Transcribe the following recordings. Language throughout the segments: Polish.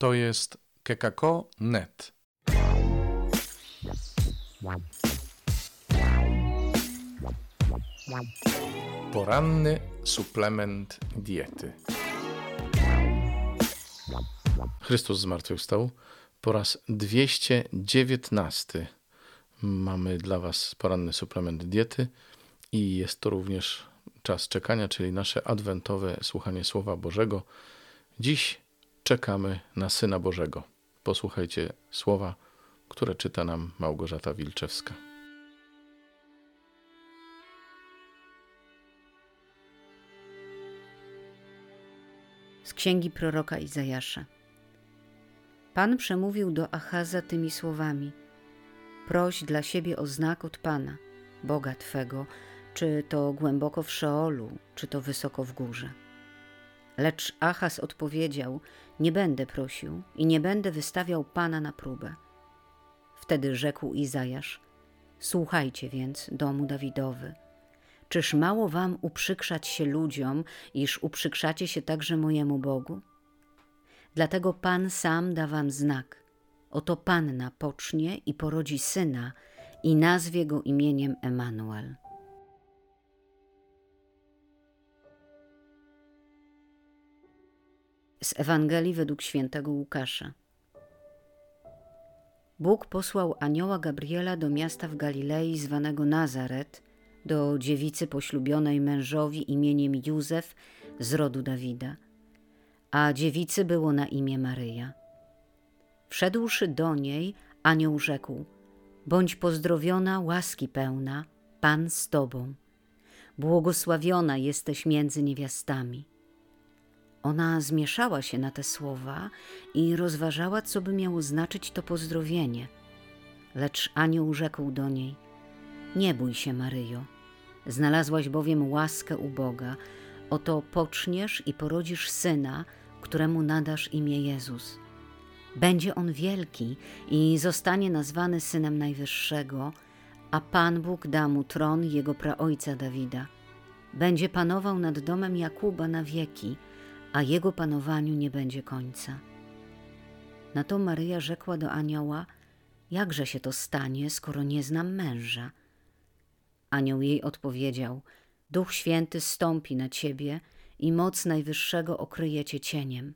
To jest kekako.net. Poranny suplement diety. Chrystus zmartwychwstał. Po raz 219 mamy dla Was poranny suplement diety i jest to również czas czekania, czyli nasze adwentowe słuchanie Słowa Bożego. Dziś czekamy na Syna Bożego. Posłuchajcie słowa, które czyta nam Małgorzata Wilczewska. Z księgi proroka Izajasza. Pan przemówił do Achaza tymi słowami: Proś dla siebie o znak od Pana, Boga Twego, czy to głęboko w Szeolu, czy to wysoko w górze. Lecz Achaz odpowiedział: Nie będę prosił i nie będę wystawiał Pana na próbę. Wtedy rzekł Izajasz: Słuchajcie więc, domu Dawidowy. Czyż mało wam uprzykrzać się ludziom, iż uprzykrzacie się także mojemu Bogu? Dlatego Pan sam da wam znak. Oto Panna pocznie i porodzi syna i nazwie go imieniem Emanuel. Z Ewangelii według świętego Łukasza. Bóg posłał anioła Gabriela do miasta w Galilei zwanego Nazaret, do dziewicy poślubionej mężowi imieniem Józef z rodu Dawida, a dziewicy było na imię Maryja. Wszedłszy do niej, anioł rzekł: Bądź pozdrowiona, łaski pełna, Pan z tobą. Błogosławiona jesteś między niewiastami. Ona zmieszała się na te słowa i rozważała, co by miało znaczyć to pozdrowienie. Lecz anioł rzekł do niej: Nie bój się, Maryjo. Znalazłaś bowiem łaskę u Boga. Oto poczniesz i porodzisz syna, któremu nadasz imię Jezus. Będzie on wielki i zostanie nazwany synem Najwyższego, a Pan Bóg da mu tron jego praojca Dawida. Będzie panował nad domem Jakuba na wieki a jego panowaniu nie będzie końca. Na to Maryja rzekła do anioła: Jakże się to stanie, skoro nie znam męża? Anioł jej odpowiedział: Duch Święty stąpi na ciebie i moc Najwyższego okryje cię cieniem.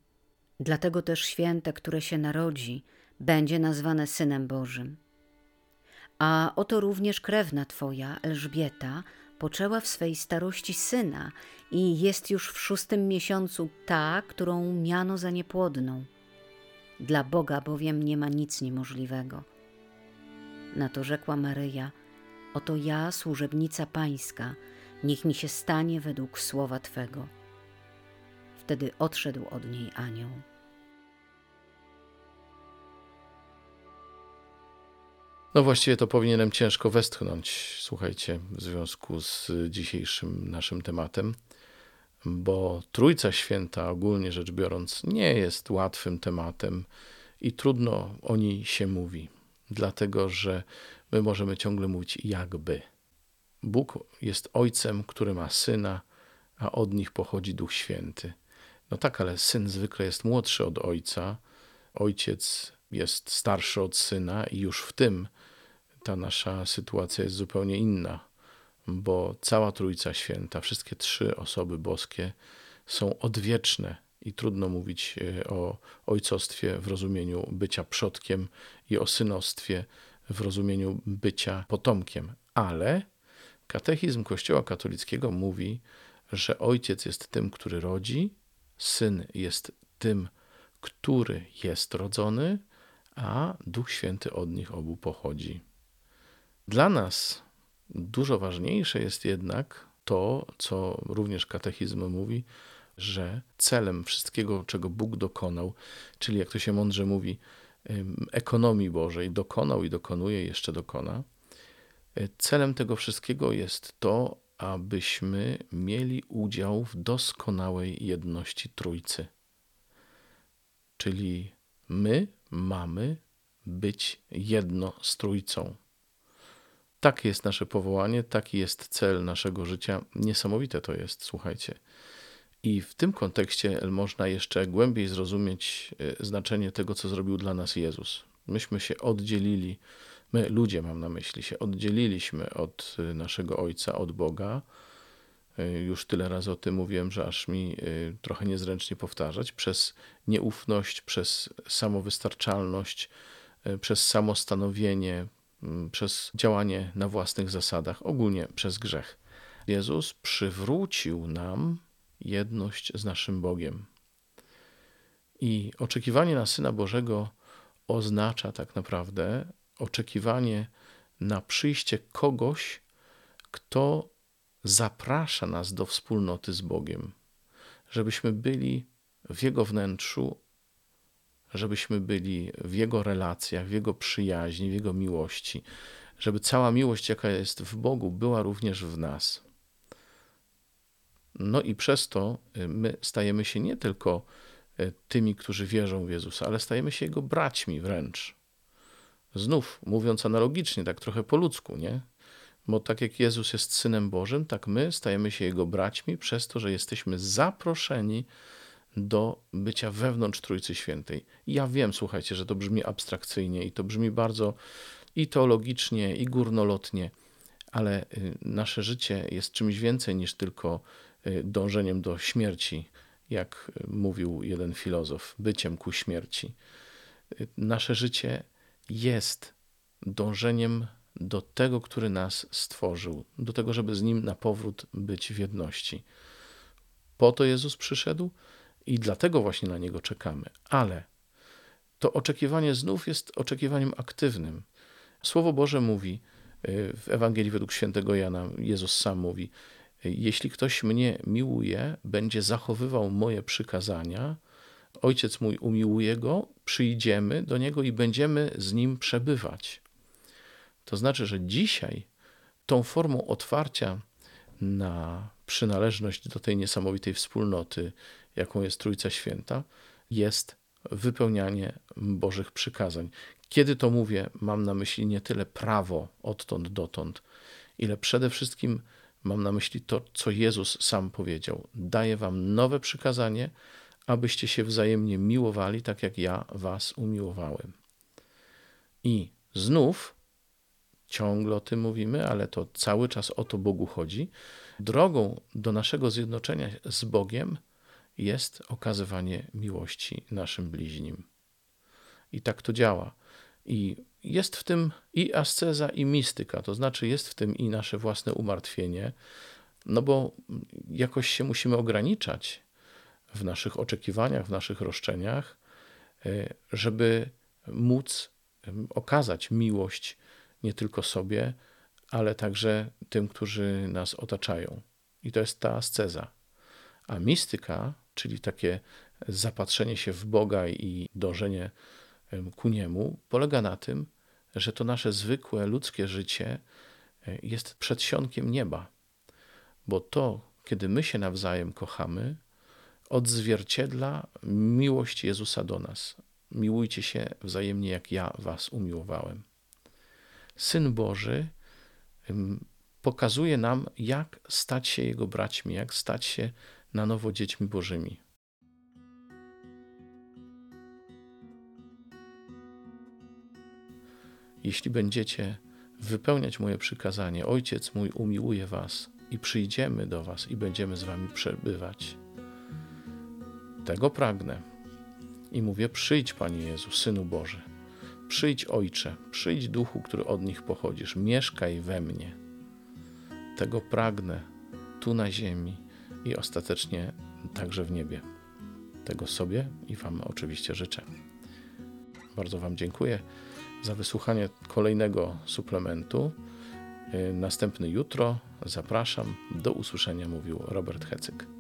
Dlatego też święte, które się narodzi, będzie nazwane Synem Bożym. A oto również krewna twoja, Elżbieta, poczęła w swej starości syna i jest już w szóstym miesiącu ta, którą miano za niepłodną. Dla Boga bowiem nie ma nic niemożliwego. Na to rzekła Maryja: Oto ja, służebnica Pańska, niech mi się stanie według słowa Twego. Wtedy odszedł od niej anioł. No właściwie to powinienem ciężko westchnąć, słuchajcie, w związku z dzisiejszym naszym tematem, bo Trójca Święta, ogólnie rzecz biorąc, nie jest łatwym tematem i trudno o niej się mówi, dlatego że my możemy ciągle mówić jakby. Bóg jest Ojcem, który ma Syna, a od nich pochodzi Duch Święty. No tak, ale Syn zwykle jest młodszy od Ojca, Ojciec jest starszy od Syna i już w tym ta nasza sytuacja jest zupełnie inna, bo cała Trójca Święta, wszystkie trzy osoby boskie są odwieczne i trudno mówić e, o ojcostwie w rozumieniu bycia przodkiem i o synostwie w rozumieniu bycia potomkiem, ale katechizm Kościoła katolickiego mówi, że ojciec jest tym, który rodzi, syn jest tym, który jest rodzony, a Duch Święty od nich obu pochodzi. Dla nas dużo ważniejsze jest jednak to, co również katechizm mówi, że celem wszystkiego, czego Bóg dokonał, czyli jak to się mądrze mówi, ekonomii Bożej, dokonał i dokonuje, jeszcze dokona, e, celem tego wszystkiego jest to, abyśmy mieli udział w doskonałej jedności Trójcy. Czyli my mamy być jedno z Trójcą. Takie jest nasze powołanie, taki jest cel naszego życia. Niesamowite to jest, słuchajcie. I w tym kontekście można jeszcze głębiej zrozumieć e, znaczenie tego, co zrobił dla nas Jezus. Myśmy się oddzielili, my ludzie mam na myśli, się oddzieliliśmy od e, naszego Ojca, od Boga. E, już tyle razy o tym mówiłem, że aż mi trochę niezręcznie powtarzać. Przez nieufność, przez samowystarczalność, przez samostanowienie, przez działanie na własnych zasadach, ogólnie przez grzech. Jezus przywrócił nam jedność z naszym Bogiem. I oczekiwanie na Syna Bożego oznacza tak naprawdę oczekiwanie na przyjście kogoś, kto zaprasza nas do wspólnoty z Bogiem, żebyśmy byli w Jego wnętrzu, żebyśmy byli w Jego relacjach, w Jego przyjaźni, w Jego miłości, żeby cała miłość, jaka jest w Bogu, była również w nas. No i przez to y, my stajemy się nie tylko y, tymi, którzy wierzą w Jezusa, ale stajemy się Jego braćmi wręcz. Znów, mówiąc analogicznie, tak trochę po ludzku, nie? Bo tak jak Jezus jest Synem Bożym, tak my stajemy się Jego braćmi przez to, że jesteśmy zaproszeni do bycia wewnątrz Trójcy Świętej. Ja wiem, słuchajcie, że to brzmi abstrakcyjnie i to brzmi bardzo i teologicznie, i górnolotnie, ale y, nasze życie jest czymś więcej niż tylko Y, dążeniem do śmierci, jak mówił jeden filozof, byciem ku śmierci. Y, nasze życie jest dążeniem do tego, który nas stworzył, do tego, żeby z nim na powrót być w jedności. Po to Jezus przyszedł i dlatego właśnie na niego czekamy. Ale to oczekiwanie znów jest oczekiwaniem aktywnym. Słowo Boże mówi y, w Ewangelii według świętego Jana, Jezus sam mówi: jeśli ktoś mnie miłuje, będzie zachowywał moje przykazania, ojciec mój umiłuje go, przyjdziemy do niego i będziemy z nim przebywać. To znaczy, że dzisiaj tą formą otwarcia na przynależność do tej niesamowitej wspólnoty, jaką jest Trójca Święta, jest wypełnianie Bożych przykazań. Kiedy to mówię, mam na myśli nie tyle prawo odtąd dotąd, ile przede wszystkim Mam na myśli to, co Jezus sam powiedział. Daję wam nowe przykazanie, abyście się wzajemnie miłowali, tak jak ja was umiłowałem. I znów, ciągle o tym mówimy, ale to cały czas o to Bogu chodzi. Drogą do naszego zjednoczenia z Bogiem jest okazywanie miłości naszym bliźnim. I tak to działa. I jest w tym i asceza, i mistyka, to znaczy jest w tym i nasze własne umartwienie, no bo jakoś się musimy ograniczać w naszych oczekiwaniach, w naszych roszczeniach, e, żeby móc okazać miłość nie tylko sobie, ale także tym, którzy nas otaczają. I to jest ta asceza. A mistyka, czyli takie zapatrzenie się w Boga i dążenie ku niemu, polega na tym, że to nasze zwykłe ludzkie życie e, jest przedsionkiem nieba. Bo to, kiedy my się nawzajem kochamy, odzwierciedla miłość Jezusa do nas. Miłujcie się wzajemnie, jak ja was umiłowałem. Syn Boży pokazuje nam, jak stać się Jego braćmi, jak stać się na nowo dziećmi Bożymi. Jeśli będziecie wypełniać moje przykazanie, Ojciec mój umiłuje was i przyjdziemy do was i będziemy z wami przebywać. Tego pragnę. I mówię: Przyjdź, Panie Jezu, Synu Boży. Przyjdź, Ojcze, przyjdź Duchu, który od nich pochodzisz, mieszkaj we mnie. Tego pragnę tu na ziemi i ostatecznie także w niebie. Tego sobie i Wam oczywiście życzę. Bardzo Wam dziękuję za wysłuchanie kolejnego suplementu. Y, następny jutro. Zapraszam. Do usłyszenia, mówił Robert Hecyk.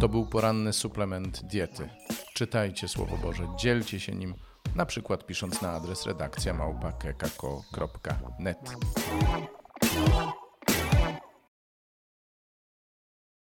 To był poranny suplement diety. Czytajcie Słowo Boże, dzielcie się nim, na przykład pisząc na adres redakcja małpa.kekako.net.